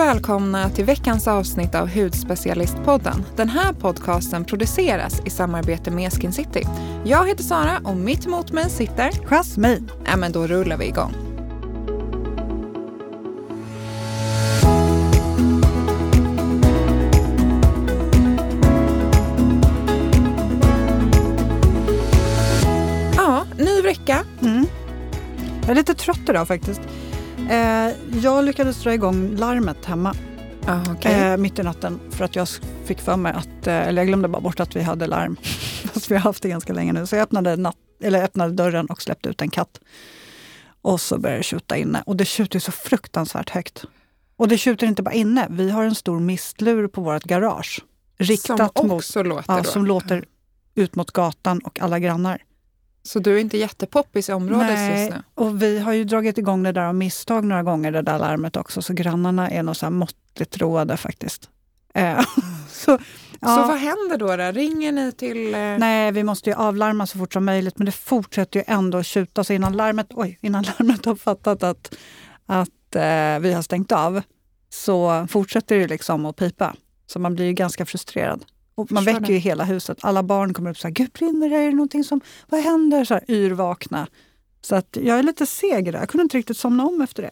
välkomna till veckans avsnitt av Hudspecialistpodden. Den här podcasten produceras i samarbete med Skin City. Jag heter Sara och mitt emot mig sitter... Jasmine. Ja, men då rullar vi igång. Ja, ny vecka. Mm. Jag är lite trött idag faktiskt. Eh, jag lyckades dra igång larmet hemma Ah, okay. eh, mitt i natten för att jag fick för mig att, eh, eller jag glömde bara bort att vi hade larm. Fast vi har haft det ganska länge nu. Så jag öppnade, natt, eller öppnade dörren och släppte ut en katt. Och så började det tjuta inne. Och det tjuter så fruktansvärt högt. Och det tjuter inte bara inne. Vi har en stor mistlur på vårt garage. Riktat som mot, också låter ja, som låter ut mot gatan och alla grannar. Så du är inte jättepoppis i området Nej, just nu? och vi har ju dragit igång det där av misstag några gånger, det där larmet också. Så grannarna är nog så här måttligt roade faktiskt. Eh, så, ja, Så vad händer då? då? Ringer ni till... eh, Nej, vi måste ju avlarma så fort som möjligt. Men det fortsätter ju ändå att tjuta. Så innan larmet, oj, innan larmet har fattat att, att eh, vi har stängt av så fortsätter det liksom att pipa. Så man blir ju ganska frustrerad. Och man väcker ju hela huset. Alla barn kommer upp så här, gud brinner det? Är det någonting som, vad händer? Så här, yrvakna. Så att jag är lite seg där. Jag kunde inte riktigt somna om efter det.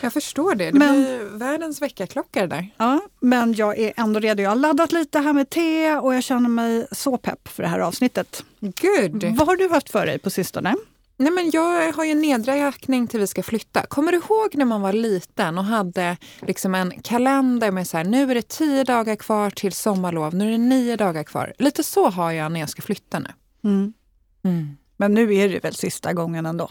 Jag förstår det. Det Men- blir världens väckarklocka det där. Ja, men jag är ändå redo. Jag har laddat lite här med te och jag känner mig så pepp för det här avsnittet. Gud! Vad har du haft för dig på sistone? Nej, men jag har ju en nedräkning till vi ska flytta. Kommer du ihåg när man var liten och hade liksom en kalender med så här, nu är det tio dagar kvar till sommarlov, nu är det nio dagar kvar. Lite så har jag när jag ska flytta nu. Mm. Mm. Men nu är det väl sista gången ändå?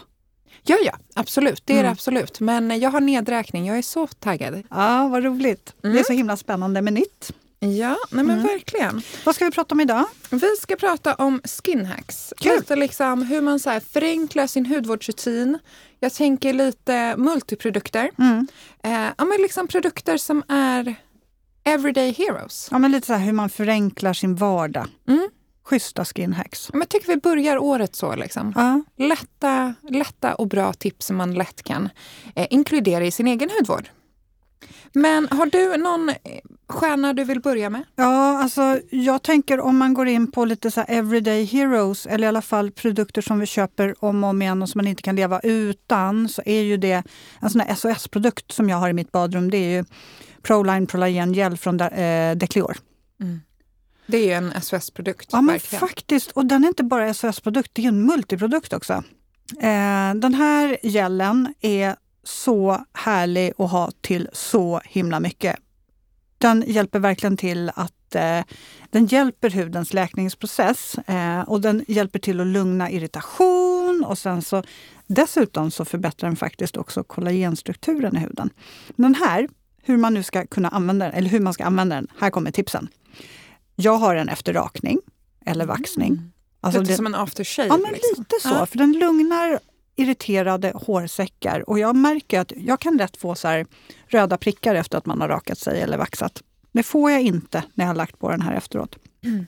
Ja, ja, absolut. Det är det Mm. absolut. Men jag har nedräkning. Jag är så taggad. Ja, vad roligt. Det är Mm. så himla spännande med nytt. Ja, nej men Mm. verkligen. Vad ska vi prata om idag? Vi ska prata om skin hacks. Kul. Lite liksom hur man så här förenklar sin hudvårdsrutin. Jag tänker lite multiprodukter. Mm. Eh, ja, men liksom produkter som är everyday heroes. Ja, men lite så här hur man förenklar sin vardag. Mm. Schyssta skin hacks. Ja, Men jag tycker vi börjar året så. Liksom. Ja. Lätta, lätta och bra tips som man lätt kan eh, inkludera i sin egen hudvård. Men har du någon eh, stjärna du vill börja med? ja, alltså jag tänker om man går in på lite så everyday heroes eller i alla fall produkter som vi köper om och om igen och som man inte kan leva utan så är ju det en sån här SOS-produkt som jag har i mitt badrum. Det är ju Proline Prolagen Gel från eh, Decleor. Det är ju en SOS-produkt. Ja, men verkligen. faktiskt. Och den är inte bara SOS-produkt, det är en multiprodukt också. Eh, den här gelen är så härlig att ha till så himla mycket. Den hjälper verkligen till att eh, den hjälper hudens läkningsprocess eh, och den hjälper till att lugna irritation och sen så dessutom så förbättrar den faktiskt också kollagenstrukturen i huden. Den här, hur man nu ska kunna använda den, eller hur man ska använda den, här kommer tipsen. Jag har den efter rakning eller vaxning. Alltså Lite det- som en aftershave. Ja, men liksom. lite så. Ja. För den lugnar irriterade hårsäckar. Och jag märker att jag kan lätt få så här röda prickar efter att man har rakat sig eller vaxat. Det får jag inte när jag har lagt på den här efteråt. Mm.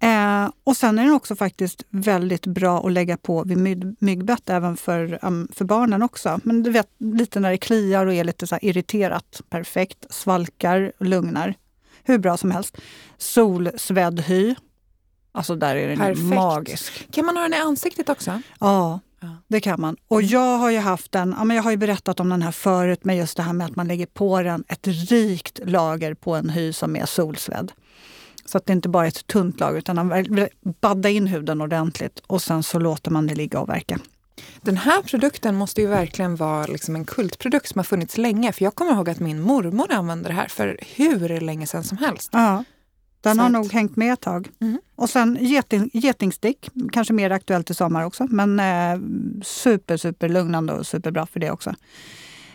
Eh, och sen är den också faktiskt väldigt bra att lägga på vid myg- myggbett även för, um, för barnen också. Men du vet, lite när det kliar och är lite så irriterat. Perfekt. Svalkar, lugnar. Hur bra som helst. Solsvedhy. Alltså där är den Perfekt. magisk. Kan man ha den i ansiktet också? Ja, Ja. det kan man. Och jag har ju haft den, ja, men jag har ju berättat om den här förut med just det här med att man lägger på den ett rikt lager på en hy som är solsvedd. Så att det inte bara är ett tunt lager utan man vill badda in huden ordentligt och sen så låter man det ligga och verka. Den här produkten måste ju verkligen vara liksom en kultprodukt som har funnits länge. För jag kommer ihåg att min mormor använde det här för hur länge sedan som helst. Ja, den Så har att- nog hängt med ett tag. Mm. Och sen geting, getingstick, kanske mer aktuellt i sommar också, men eh, super, super lugnande och superbra för det också.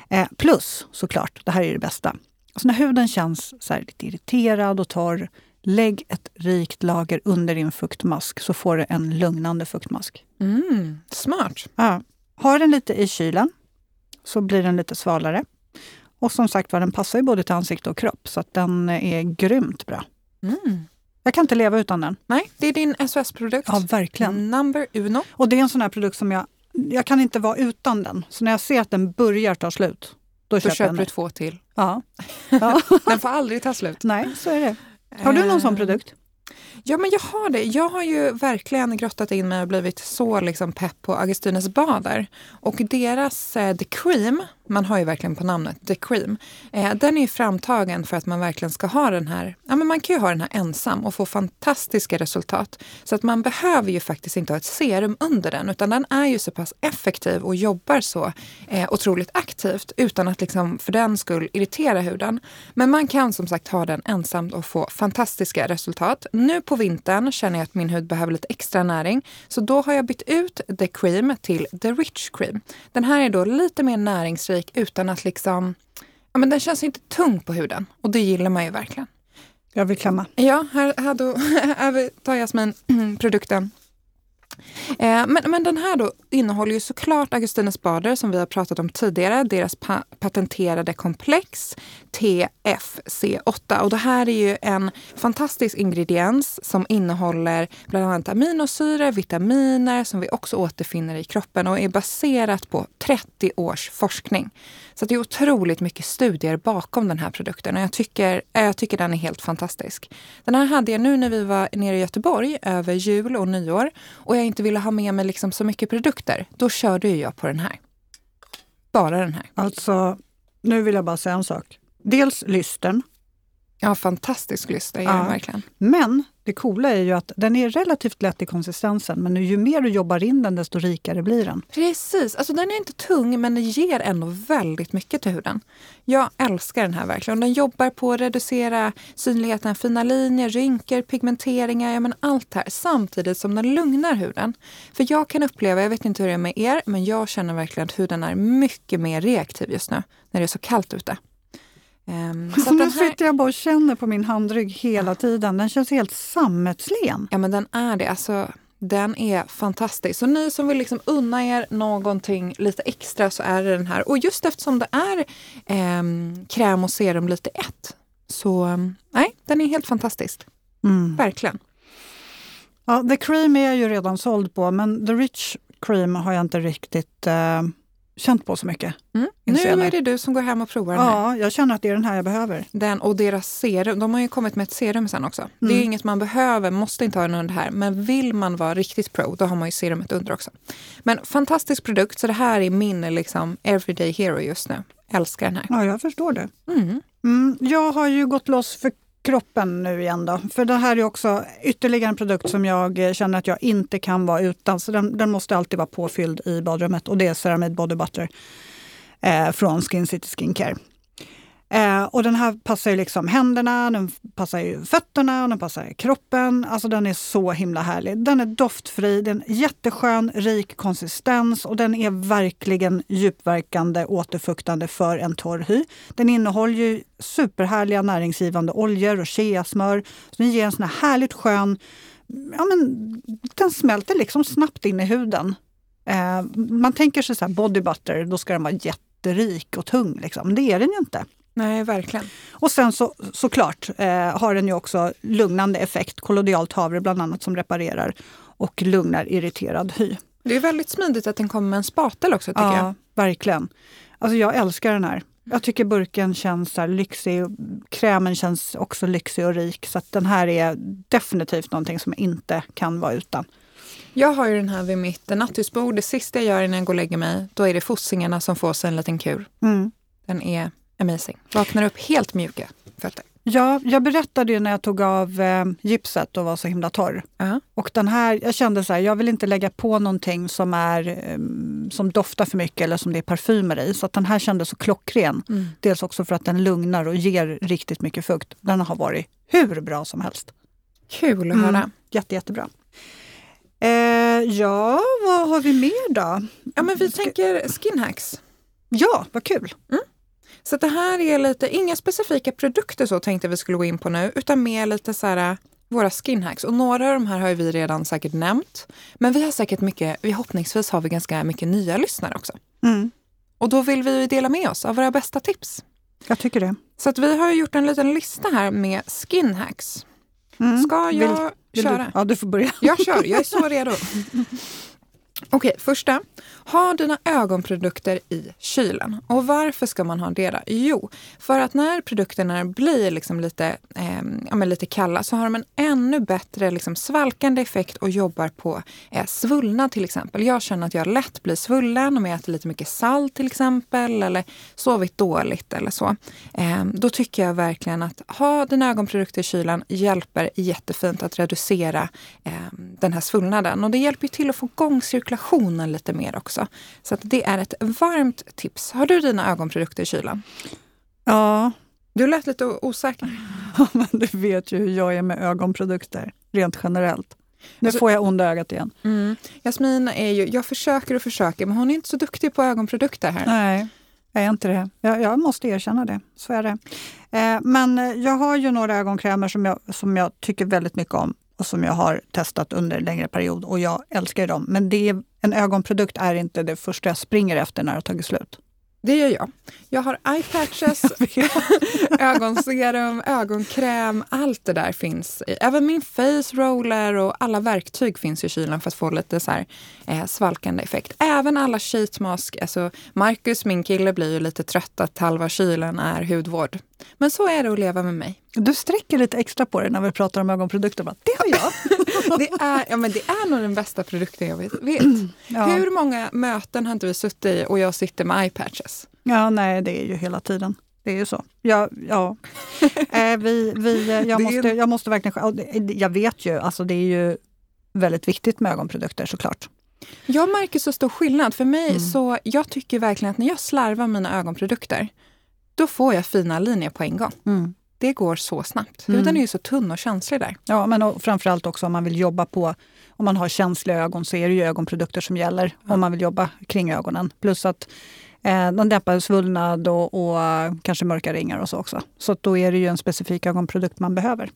Eh, plus såklart, det här är det bästa. Alltså när huden känns så här lite irriterad och torr, lägg ett rikt lager under din fuktmask så får du en lugnande fuktmask. Mm, smart. Ja. Har den lite i kylen så blir den lite svalare. Och som sagt var, den passar ju både till ansikte och kropp så den är grymt bra. Mm. Jag kan inte leva utan den. Nej, det är din SOS-produkt. Ja, verkligen. Number uno. Och det är en sån här produkt som jag, jag kan inte vara utan den. Så när jag ser att den börjar ta slut, då, Då köper jag köper du två till. Ja. ja. Den får aldrig ta slut. Nej, så är det. Har du någon sån Eh, produkt? Ja, men jag har det. Jag har ju verkligen grottat in mig och blivit så liksom pepp på Augustines bader. Och deras eh, The Cream, man har ju verkligen på namnet The Cream, eh, den är ju framtagen för att man verkligen ska ha den här, ja men man kan ju ha den här ensam och få fantastiska resultat. Så att man behöver ju faktiskt inte ha ett serum under den, utan den är ju så pass effektiv och jobbar så eh, otroligt aktivt utan att liksom för den skull irritera huden. Men man kan som sagt ha den ensam och få fantastiska resultat. Nu på vintern känner jag att min hud behöver lite extra näring, så då har jag bytt ut The Cream till The Rich Cream. Den här är då lite mer näringsrik utan att liksom, ja men den känns inte tung på huden och det gillar man ju verkligen. Jag vill klämma. Ja, här, här då här tar Jasmin produkten. Eh, men, men den här då innehåller ju såklart Augustinus Bader som vi har pratat om tidigare, deras pa patenterade komplex TFC8. Och det här är ju en fantastisk ingrediens som innehåller bland annat aminosyror, vitaminer som vi också återfinner i kroppen och är baserat på 30 års forskning. Så det är otroligt mycket studier bakom den här produkten och jag tycker, eh, jag tycker den är helt fantastisk. Den här hade jag nu när vi var nere i Göteborg över jul och nyår och jag inte ville ha med mig liksom så mycket produkter. Då körde jag på den här. Bara den här. Alltså, nu vill jag bara säga en sak. Dels lysten, Ja, fantastisk lyster är Ja. den verkligen. men det coola är ju att den är relativt lätt i konsistensen, men ju mer du jobbar in den desto rikare blir den. Precis, alltså den är inte tung men den ger ändå väldigt mycket till huden. Jag älskar den här verkligen. Den jobbar på att reducera synligheten, fina linjer, rynkor, pigmenteringar, ja men allt här samtidigt som den lugnar huden. För jag kan uppleva, jag vet inte hur det är med er, men jag känner verkligen att huden är mycket mer reaktiv just nu när det är så kallt ute. Ehm, så nu här, sitter jag bara och känner på min handrygg hela tiden. Den känns helt sammetslen. Ja men den är det. Alltså, den är fantastisk. Så ni som vill liksom unna er någonting lite extra så är det den här. Och just eftersom det är ehm, kräm och serum lite ett. Så ehm, nej, den är helt fantastisk. Mm. Verkligen. Ja, the cream är jag ju redan såld på, men the rich cream har jag inte riktigt eh, känt på så mycket. Mm. Nu är det du som går hem och provar den här. Ja, jag känner att det är den här jag behöver. Den och deras serum, de har ju kommit med ett serum sen också. Det är Mm. inget man behöver, måste inte ha den under här. Men vill man vara riktigt pro, då har man ju serumet under också. Men fantastisk produkt, så det här är min liksom everyday hero just nu. Älskar den här. Ja, jag förstår det. Mm. Mm, jag har ju gått loss för kroppen nu igen då. För det här är också ytterligare en produkt som jag känner att jag inte kan vara utan. Så den, den måste alltid vara påfylld i badrummet och det är Ceramide Body Butter eh, från Skin City Skincare. Eh, och den här passar ju liksom händerna, den passar ju fötterna, den passar kroppen. Alltså den är så himla härlig. Den är doftfri, den är jätteskön, rik konsistens och den är verkligen djupverkande återfuktande för en torr hy. Den innehåller ju superhärliga näringsgivande oljor och cheasmör. Så den ger en sån här härligt skön, ja men den smälter liksom snabbt in i huden. Eh, man tänker sig så här body butter, då ska den vara jätterik och tung. Liksom. Men det är den ju inte. Nej, verkligen. Och sen så, såklart eh, har den ju också lugnande effekt. Kollodialt havre bland annat som reparerar och lugnar irriterad hy. Det är väldigt smidigt att den kommer med en spatel också tycker ja, jag. verkligen. Alltså jag älskar den här. Jag tycker burken känns så här lyxig. Krämen känns också lyxig och rik. Så den här är definitivt någonting som jag inte kan vara utan. Jag har ju den här vid mitt nattusbord. Det sista jag gör innan jag går och lägger mig, då är det fossingarna som får sig en liten kur. Mm. Den är amazing. Vaknar upp helt mjuka fötter. Ja, jag berättade ju när jag tog av eh, gipset och var så himla torr. Ja. Och den här, jag kände så här, jag vill inte lägga på någonting som, är, eh, som doftar för mycket eller som det är parfymer i. Så att den här kändes så klockren. Mm. Dels också för att den lugnar och ger riktigt mycket fukt. Den har varit hur bra som helst. Kul att Mm. höra. Jätte, jättebra. Eh, ja, vad har vi mer då? Ja, men vi tänker skin hacks. Ja, vad kul! Så det här är lite, inga specifika produkter så tänkte vi skulle gå in på nu, utan mer lite så här våra skin hacks. Och några av de här har vi redan säkert nämnt. Men vi har säkert mycket, förhoppningsvis har vi ganska mycket nya lyssnare också. Mm, Och då vill vi dela med oss av våra bästa tips. jag tycker det. Så att vi har gjort en liten lista här med skin hacks. Mm. Ska jag Vill- Vill köra? Du? Ja, du får börja. Jag kör, jag är så redo. Okej, första. Ha dina ögonprodukter i kylen. Och varför ska man ha det då? Jo, för att när produkterna blir liksom lite, eh, ja, lite kalla så har de en ännu bättre liksom svalkande effekt och jobbar på eh, svullnad till exempel. Jag känner att jag lätt blir svullen om jag äter lite mycket salt till exempel eller sovit dåligt eller så. Eh, då tycker jag verkligen att ha dina ögonprodukter i kylen hjälper jättefint att reducera eh, den här svullnaden. Och det hjälper till att få igång cirkulationen lite mer också. Så att det är ett varmt tips. Har du dina ögonprodukter i kylen? Ja. Du lät lite osäker. Ja, men du vet ju hur jag är med ögonprodukter, rent generellt. Nu alltså, får jag onda ögat igen. Mm. Jasmin är ju, jag försöker och försöker, men hon är inte så duktig på ögonprodukter här. Nej, jag är inte det. Jag, jag måste erkänna det. Så är det. Eh, men jag har ju några ögonkrämer som jag, som jag tycker väldigt mycket om och som jag har testat under en längre period och jag älskar dem. Men det är, en ögonprodukt är inte det första jag springer efter när det har tagit slut. Det gör jag. Jag har eyepatches, ögonserum, ögonkräm. Allt det där finns. Även min face roller och alla verktyg finns i kylen för att få lite så här, eh, svalkande effekt. Även alla sheet mask. Alltså Marcus, min kille, blir ju lite trött att halva kylen är hudvård. Men så är det att leva med mig. Du sträcker lite extra på det när vi pratar om ögonprodukter. Bara, det har jag! det, är, ja, men det är nog den bästa produkten jag vet. vet. Ja. Hur många möten har inte vi suttit i och jag sitter med eyepatches? Ja, nej, det är ju hela tiden. Det är ju så. Ja, ja. eh, vi, vi, jag, måste, jag måste verkligen... Jag vet ju, alltså det är ju väldigt viktigt med ögonprodukter såklart. Jag märker så stor skillnad. För mig mm. så, jag tycker verkligen att när jag slarvar mina ögonprodukter, då får jag fina linjer på en gång. Mm. Det går så snabbt. Mm. Huden är ju så tunn och känslig där. Ja, men och framförallt också om man vill jobba på, om man har känsliga ögon så är det ju ögonprodukter som gäller ja. om man vill jobba kring ögonen. Plus att eh, de dämpar svullnad och, och kanske mörka ringar och så också. Så då är det ju en specifik ögonprodukt man behöver.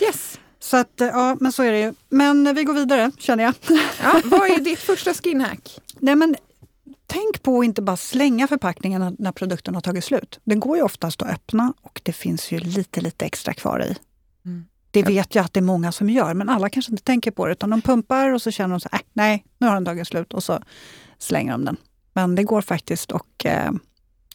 Yes! Så att, ja, men så är det ju. Men vi går vidare känner jag. Ja, vad är ditt första skinhack? Nej, men tänk på att inte bara slänga förpackningen när produkten har tagit slut. Den går ju oftast att öppna och det finns ju lite, lite extra kvar i. Mm. Det vet jag att det är många som gör, men alla kanske inte tänker på det. Utan de pumpar och så känner de så äh, nej, nu har den tagit slut och så slänger de den. Men det går faktiskt att eh,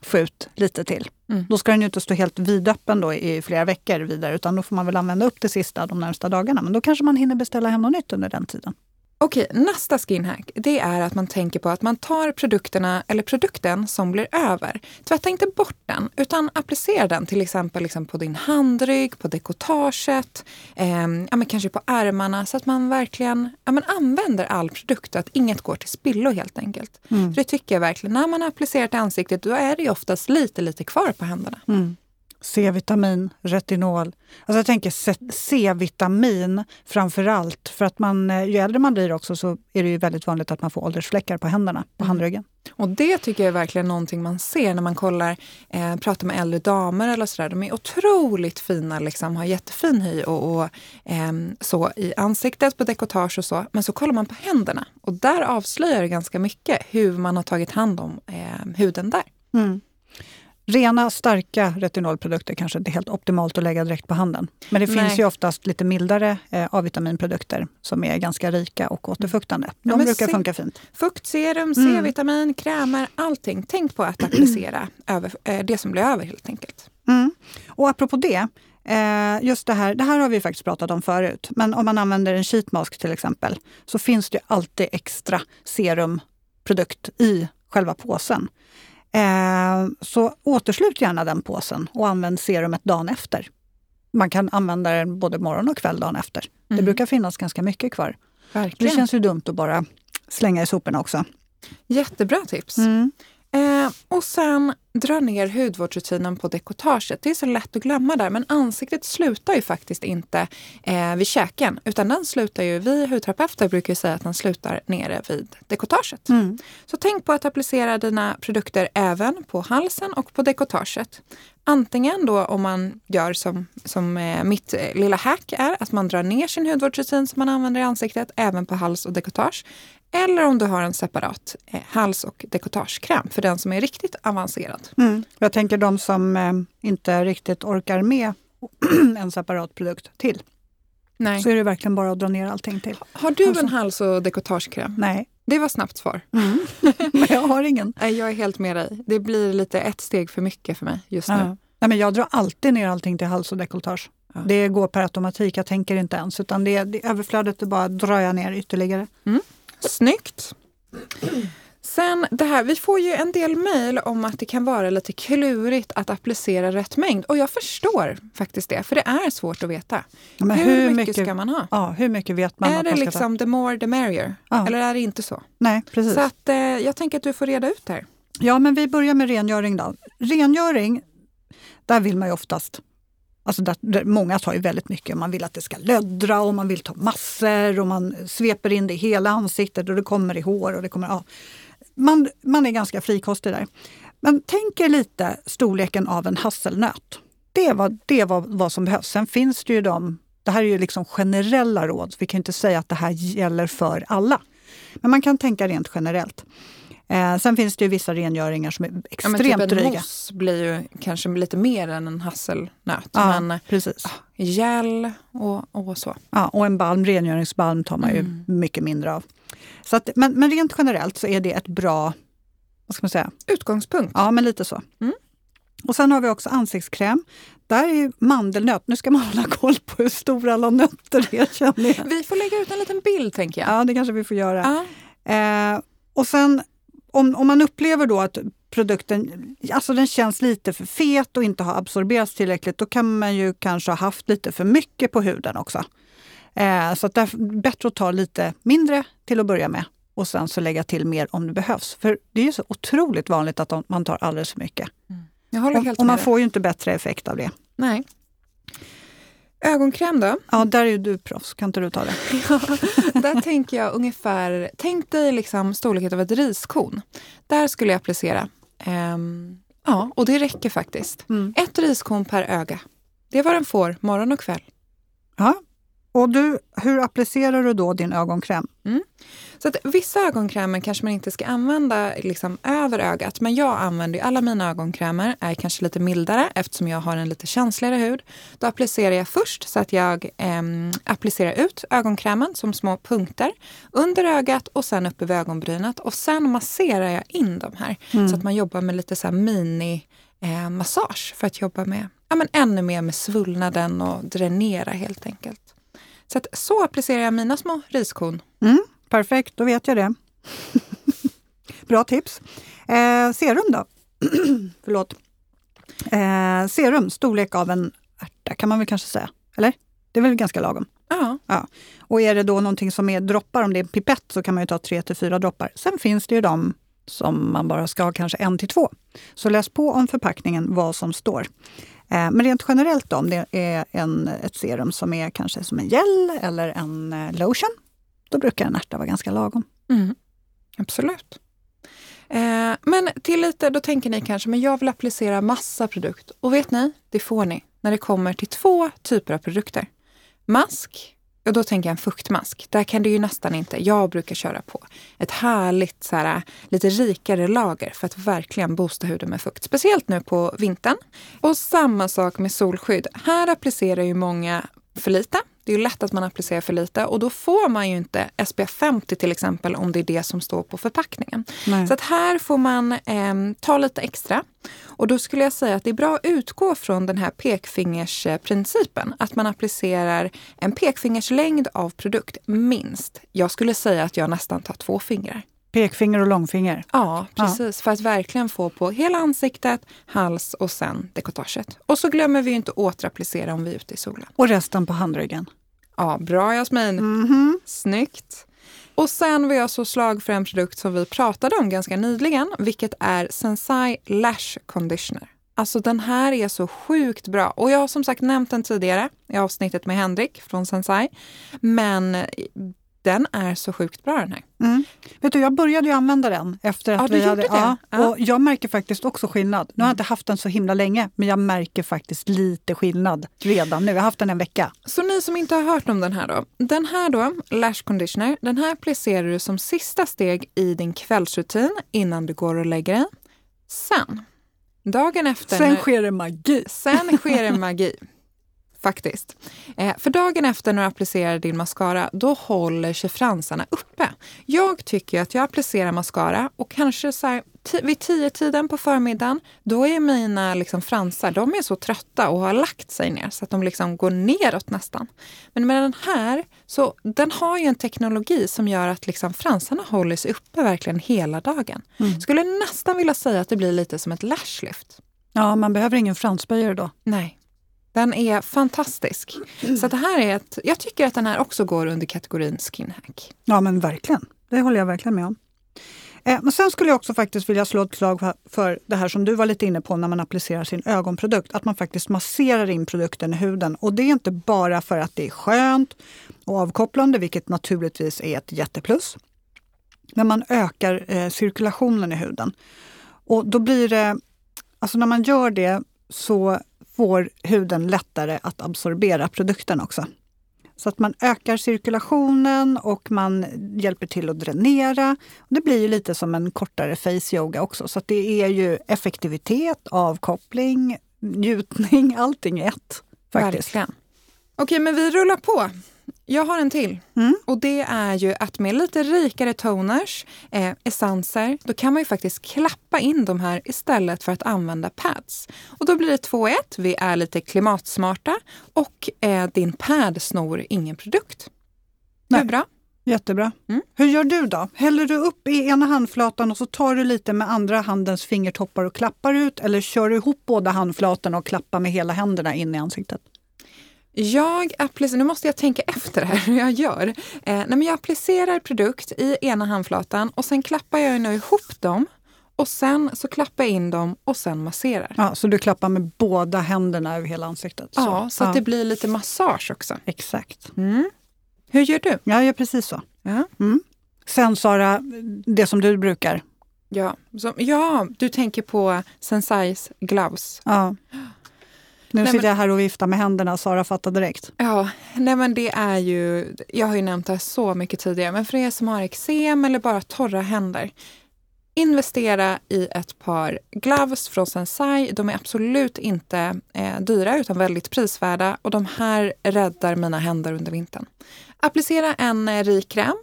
få ut lite till. Mm. Då ska den ju inte stå helt vidöppen då i flera veckor vidare, utan då får man väl använda upp det sista de närmsta dagarna. Men då kanske man hinner beställa hem något nytt under den tiden. Okej, nästa skinhack det är att man tänker på att man tar produkterna eller produkten som blir över. Tvätta inte bort den utan applicera den till exempel liksom på din handrygg, på dekotaget, eh, ja, men kanske på ärmarna så att man verkligen ja, men använder all produkt och att inget går till spillo helt enkelt. Mm. För det tycker jag verkligen. När man applicerar till ansiktet då är det oftast lite, lite kvar på händerna. Mm. C-vitamin, retinol. Alltså jag tänker C-vitamin framför allt. För att man, eh, ju äldre man blir också så är det ju väldigt vanligt att man får åldersfläckar på händerna, på mm. handryggen. Och det tycker jag är verkligen någonting man ser när man kollar, eh, pratar med äldre damer eller sådär. De är otroligt fina, liksom, har jättefin hy och, och eh, så i ansiktet på dekotage och så. Men så kollar man på händerna och där avslöjar det ganska mycket hur man har tagit hand om eh, huden där. Mm. Rena starka retinolprodukter kanske inte är helt optimalt att lägga direkt på handen. Men det Nej. finns ju oftast lite mildare eh, A-vitaminprodukter som är ganska rika och återfuktande. De ja, brukar se, funka fint. Fuktserum, mm. C-vitamin, mm. krämer, allting. Tänk på att applicera över, eh, det som blir över helt enkelt. Mm. Och apropå det, eh, just det här, det här har vi faktiskt pratat om förut. Men om man använder en sheetmask till exempel så finns det alltid extra serumprodukt i själva påsen. Eh, så återslut gärna den påsen och använd serumet dagen efter. Man kan använda den både morgon och kväll dagen efter. Mm. Det brukar finnas ganska mycket kvar. Verkligen. Det känns ju dumt att bara slänga i soporna också. Jättebra tips. Mm. Eh, och sen dra ner hudvårdsrutinen på dekotaget. Det är så lätt att glömma där, men ansiktet slutar ju faktiskt inte eh, vid käken. Utan den slutar ju, vi hudterapeuter brukar säga att den slutar nere vid dekotaget. Mm. Så tänk på att applicera dina produkter även på halsen och på dekotaget. Antingen då om man gör som, som eh, mitt eh, lilla hack är, att man drar ner sin hudvårdsrutin som man använder i ansiktet, även på hals och dekotage. Eller om du har en separat eh, hals och dekotagekräm för den som är riktigt avancerad. Mm. Jag tänker de som eh, inte riktigt orkar med en separat produkt till. Nej. Så är det verkligen bara att dra ner allting till. Har du en hals och dekotagekräm? Nej. Det var snabbt svar. Mm. men jag har ingen. Nej, Jag är helt med dig. Det blir lite ett steg för mycket för mig just nu. Ja. Nej, men jag drar alltid ner allting till hals och dekolletage. Ja. Det går per automatik, jag tänker inte ens. Utan det, det överflödet, det bara drar jag ner ytterligare. Snyggt! Sen det här, vi får ju en del mejl om att det kan vara lite klurigt att applicera rätt mängd. Och jag förstår faktiskt det, för det är svårt att veta. Men hur, mycket, ska man ha? Ja, hur mycket vet man är det man liksom the more the merrier? Ja. Eller är det inte så? ta? Nej, precis. Så att, eh, jag tänker att du får reda ut det här. Ja, men vi börjar med rengöring då. Rengöring, där vill man ju oftast Alltså där, där, många tar ju väldigt mycket. Man vill att det ska löddra och man vill ta massor och man sveper in det i hela ansiktet och det kommer i hår. Och det kommer, ja. Man, man är ganska frikostig där. Men tänk er lite storleken av en hasselnöt. Det var, det var vad som behövs. Sen finns det ju de, det här är ju liksom generella råd, vi kan inte säga att det här gäller för alla. Men man kan tänka rent generellt. Eh, sen finns det ju vissa rengöringar som är Ja, men extremt typ en dryga. mousse blir ju kanske lite mer än en hasselnöt. Ja, Men precis. gel och, och så. Ja, och en balm, rengöringsbalm tar man ju Mm. mycket mindre av. Så att, men, men rent generellt så är det ett bra, vad ska man säga, Utgångspunkt. ja men lite så. Mm. Och sen har vi också ansiktskräm. Där är ju mandelnöt, nu ska man hålla koll på hur stora alla nötter är känner jag. Vi får lägga ut en liten bild tänker jag. Ja, det kanske vi får göra. Ja. Eh, och sen om, om man upplever då att produkten alltså den känns lite för fet och inte har absorberats tillräckligt, då kan man ju kanske ha haft lite för mycket på huden också. Eh, så att det är bättre att ta lite mindre till att börja med och sen så lägga till mer om det behövs. För det är ju så otroligt vanligt att man tar alldeles för mycket. Håller Och, man dig. får ju inte bättre effekt av det. Nej. Ögonkräm då? Ja, där är ju du proffs. Kan inte du ta det? Där tänker jag ungefär, tänk dig liksom storleken av ett riskorn. Där skulle jag applicera. Ehm, ja, och det räcker faktiskt. Mm. Ett riskorn per öga. Det är vad den får morgon och kväll. Ja. Och du, hur applicerar du då din ögonkräm? Så att vissa ögonkrämer kanske man inte ska använda liksom över ögat. Men jag använder alla mina ögonkrämer är kanske lite mildare eftersom jag har en lite känsligare hud. Då applicerar jag först så att jag ehm, applicerar ut ögonkrämen som små punkter under ögat och sen upp över ögonbrynet. Och sen masserar jag in de här så att man jobbar med lite så mini eh, massage för att jobba med ja, men ännu mer med svullnaden och dränera helt enkelt. Så att så applicerar jag mina små riskorn. Mm, perfekt, då vet jag det. Bra tips. Eh, serum då? Förlåt. Eh, serum, storlek av en ärta kan man väl kanske säga. Eller? Det är väl ganska lagom. Ja, Ja. Och är det då någonting som är droppar, om det är en pipett, så kan man ju ta tre till fyra droppar. Sen finns det ju de som man bara ska ha kanske en till två. Så läs på om förpackningen vad som står. Eh, men rent generellt då, om det är en, ett serum som är kanske som en gel eller en eh, lotion, då brukar en ärta vara ganska lagom. Mm, absolut. Eh, men till lite, då tänker ni kanske, men jag vill applicera massa produkt. Och vet ni, det får ni när det kommer till två typer av produkter. Mask, och då tänker jag en fuktmask. Där kan du ju nästan inte, jag brukar köra på ett härligt, så här, lite rikare lager för att verkligen boosta huden med fukt. Speciellt nu på vintern. Och samma sak med solskydd. Här applicerar ju många för lite. Det är ju lätt att man applicerar för lite och då får man ju inte SPF 50 till exempel om det är det som står på förpackningen. Nej. Så att här får man eh, ta lite extra. Och då skulle jag säga att det är bra att utgå från den här pekfingersprincipen. Att man applicerar en pekfingerslängd av produkt minst. Jag skulle säga att jag nästan tar två fingrar. Pekfinger och långfinger. Ja, precis. För att verkligen få på hela ansiktet, hals och sen dekotaget. Och så glömmer vi inte återapplicera om vi är ute i solen. Och resten på handryggen. Ja, bra Jasmin. Mhm. Snyggt. Och sen var jag så slag för en produkt som vi pratade om ganska nyligen, vilket är Sensai Lash Conditioner. Alltså den här är så sjukt bra. Och jag har som sagt nämnt den tidigare i avsnittet med Henrik från Sensai. Men den är så sjukt bra den här. Mm. Vet du, jag började ju använda den efter att Ja, vi hade... det? Ja, Ja. Och jag märker faktiskt också skillnad. Nu har jag inte haft den så himla länge, men jag märker faktiskt lite skillnad redan nu. Jag har haft den en vecka. Så ni som inte har hört om den här då. Den här då, Lash Conditioner, den här applicerar du som sista steg i din kvällsrutin innan du går och lägger dig. Sen, dagen efter... Sen när- sker det magi. Sen sker en magi. Faktiskt. Eh, för dagen efter när du applicerar din mascara, då håller sig fransarna uppe. Jag tycker att jag applicerar mascara och kanske så här, vid tio tiden på förmiddagen, då är mina liksom fransar de är så trötta och har lagt sig ner så att de liksom går neråt nästan. Men med den här, så den har ju en teknologi som gör att liksom fransarna håller sig uppe verkligen hela dagen. Mm. Skulle nästan vilja säga att det blir lite som ett lashlift. Ja, man behöver ingen fransböjare då. Nej. Den är fantastisk. Så det här är ett, jag tycker att den här också går under kategorin skinhack. Ja, men verkligen. Det håller jag verkligen med om. Eh, men sen skulle jag också faktiskt vilja slå ett slag för det här som du var lite inne på när man applicerar sin ögonprodukt. Att man faktiskt masserar in produkten i huden. Och det är inte bara för att det är skönt och avkopplande, vilket naturligtvis är ett jätteplus. Men man ökar eh, cirkulationen i huden. Och då blir det, alltså när man gör det så får huden lättare att absorbera produkten också. Så att man ökar cirkulationen och man hjälper till att dränera. Det blir ju lite som en kortare face yoga också. Så det är ju effektivitet, avkoppling, njutning, allting i ett. Faktiskt. Verkligen. Okej, men vi rullar på. Jag har en till. Mm. Och det är ju att med lite rikare toners, eh, essenser, då kan man ju faktiskt klappa in de här istället för att använda pads. Och då blir det 2-1. Vi är lite klimatsmarta och eh, din pad snor ingen produkt. Nej. Hur bra? Jättebra. Mm. Hur gör du då? Häller du upp i ena handflatan och så tar du lite med andra handens fingertoppar och klappar ut eller kör du ihop båda handflatorna och klappar med hela händerna in i ansiktet? Jag applicerar, nu måste jag tänka efter här hur jag gör. Eh, nej men jag applicerar produkt i ena handflatan och sen klappar jag nu ihop dem och sen så klappar jag in dem och sen masserar. Ja, så du klappar med båda händerna över hela ansiktet? Så. Ja, så ja. att det blir lite massage också. Exakt. Mm. Hur gör du? Jag gör precis så. Ja. Mm. Sen Sara, det som du brukar. Ja, som, ja du tänker på Sensais gloves. Ja. Nu nej, sitter jag här och viftar med händerna, Sara fattar direkt. Ja, nej men det är ju, jag har ju nämnt det här så mycket tidigare, men för er som har eksem eller bara torra händer, investera i ett par gloves från Sensai. De är absolut inte eh, dyra utan väldigt prisvärda och de här räddar mina händer under vintern. Applicera en eh, rik kräm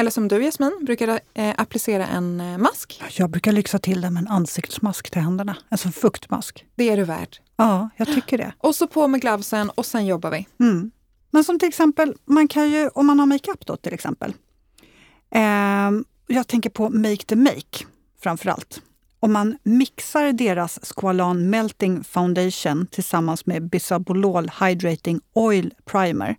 eller som du Jasmin, brukar eh, applicera en eh, mask. Jag brukar lyxa till det med en ansiktsmask till händerna. Alltså en fuktmask. Det är du värd. Ja, jag tycker det. Och så på med glovesen och sen jobbar vi. Mm. Men som till exempel, man kan ju, om man har makeup då till exempel. Eh, jag tänker på Make the Make framför allt. Om man mixar deras Squalan Melting Foundation tillsammans med Bisabolol Hydrating Oil Primer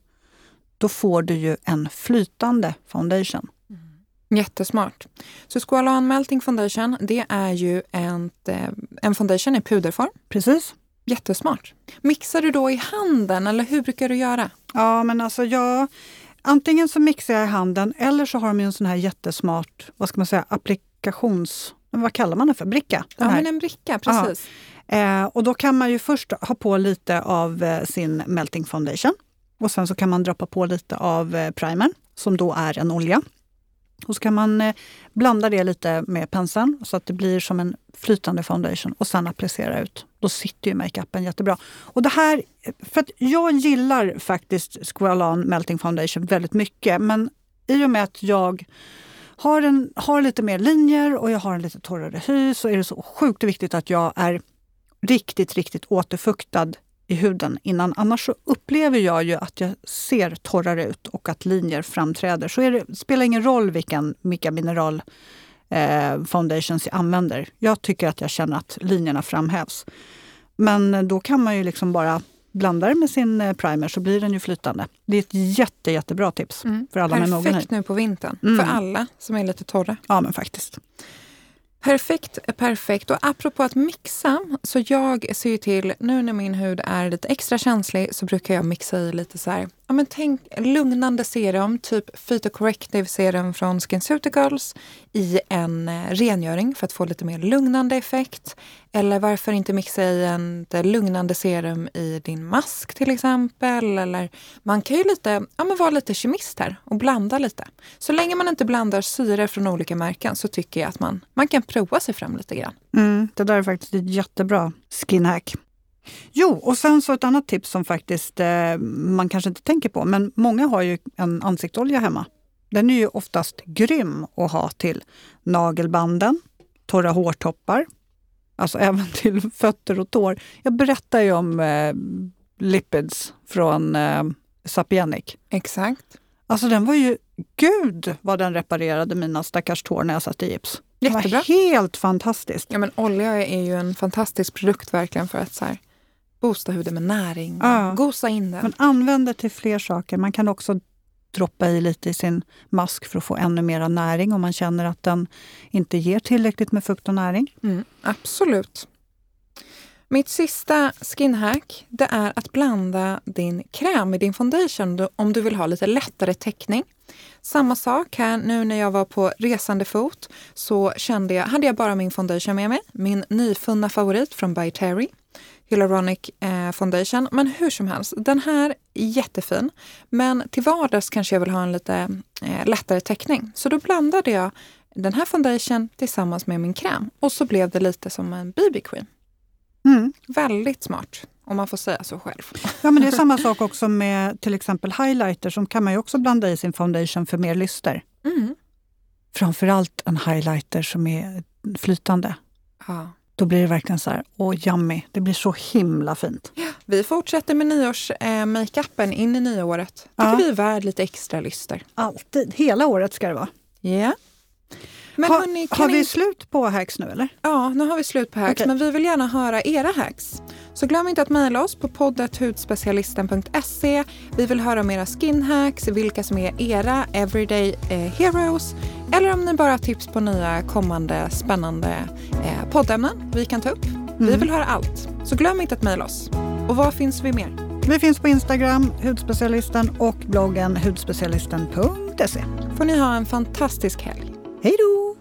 då får du ju en flytande foundation. Mm. Jättesmart. Så Squalan Melting Foundation, det är ju en, eh, en foundation i puderform. Precis. Jättesmart. Mixar du då i handen eller hur brukar du göra? Ja, men alltså jag... Antingen så mixar jag i handen eller så har de en sån här jättesmart, vad ska man säga, applikations... Vad kallar man det för? Bricka? Ja, men en bricka, precis. Eh, och då kan man ju först ha på lite av eh, sin melting foundation. Och sen så kan man droppa på lite av eh, primern som då är en olja. Och så kan man eh, blanda det lite med penseln så att det blir som en flytande foundation och sen applicera ut. Då sitter ju makeupen jättebra. Och det här, för att jag gillar faktiskt Squalan Melting Foundation väldigt mycket men i och med att jag har, en, har lite mer linjer och jag har en lite torrare hy så är det så sjukt viktigt att jag är riktigt, riktigt återfuktad i huden innan. Annars upplever jag ju att jag ser torrare ut och att linjer framträder. Så det spelar ingen roll vilken Mika Mineral eh, foundations jag använder. Jag tycker att jag känner att linjerna framhävs. Men då kan man ju liksom bara blanda det med sin eh, primer så blir den ju flytande. Det är ett jätte, jättebra tips mm. för alla Perfekt med någon Perfekt nu på vintern. Mm. För alla som är lite torra. Ja, men faktiskt. Perfekt, är perfekt. Och apropå att mixa, så jag ser till, nu när min hud är lite extra känslig så brukar jag mixa i lite så här, ja men tänk lugnande serum, typ Phytocorrective serum från SkinCeuticals i en eh, rengöring för att få lite mer lugnande effekt. Eller varför inte mixa i en eh, lugnande serum i din mask till exempel. Eller man kan ju lite, ja men vara lite kemist här och blanda lite. Så länge man inte blandar syror från olika märken så tycker jag att man, man kan prova sig fram lite grann. Mm, det där är faktiskt ett jättebra skinhack. Jo, och sen så ett annat tips som faktiskt eh, man kanske inte tänker på, men många har ju en ansiktsolja hemma. Den är ju oftast grym att ha till nagelbanden, torra hårtoppar, alltså även till fötter och tår. Jag berättar ju om eh, Lipids från eh, Sapienic. Exakt. Alltså den var ju, gud vad den reparerade mina stackars tår när jag satt i gips. Jättebra. Det var helt fantastiskt. Ja, men olja är ju en fantastisk produkt verkligen för att så här, boosta huden med näring. Ja. Gosa in den. Men använd det till fler saker. Man kan också droppa i lite i sin mask för att få ännu mer näring om man känner att den inte ger tillräckligt med fukt och näring. Mm, absolut. Mitt sista skinhack det är att blanda din kräm med din foundation om du vill ha lite lättare täckning. Samma sak här nu när jag var på resande fot så kände jag, hade jag bara min foundation med mig. Min nyfunna favorit från By Terry. Hyaluronic eh, foundation. Men hur som helst, den här är jättefin. Men till vardags kanske jag vill ha en lite eh, lättare täckning. Så då blandade jag den här foundation tillsammans med min kräm. Och så blev det lite som en BB-cream. Mm. Väldigt smart, om man får säga så själv. Ja, men det är samma sak också med till exempel highlighter som kan man ju också blanda i sin foundation för mer lyster. Mm. Framförallt en highlighter som är flytande. Ja. Då blir det verkligen så här, åh yummy. Det blir så himla fint. Vi fortsätter med nyårs-makeupen in i nyåret. Tycker Ja. vi är värd lite extra lyster. Alltid. Hela året ska det vara. Ja. Men ha, hörni, har vi inte- slut på hacks nu eller? Ja, nu har vi slut på hacks, Okej. men vi vill gärna höra era hacks. Så glöm inte att mejla oss på poddatudspecialisten.se. Vi vill höra om era skinhacks, vilka som är era everyday eh, heroes eller om ni bara har tips på nya kommande spännande eh, poddämnen vi kan ta upp. Vi Mm. vill höra allt, så glöm inte att mejla oss. Och var finns vi mer? Vi finns på Instagram, Hudspecialisten och bloggen hudspecialisten.se. Får ni ha en fantastisk helg. Hej då!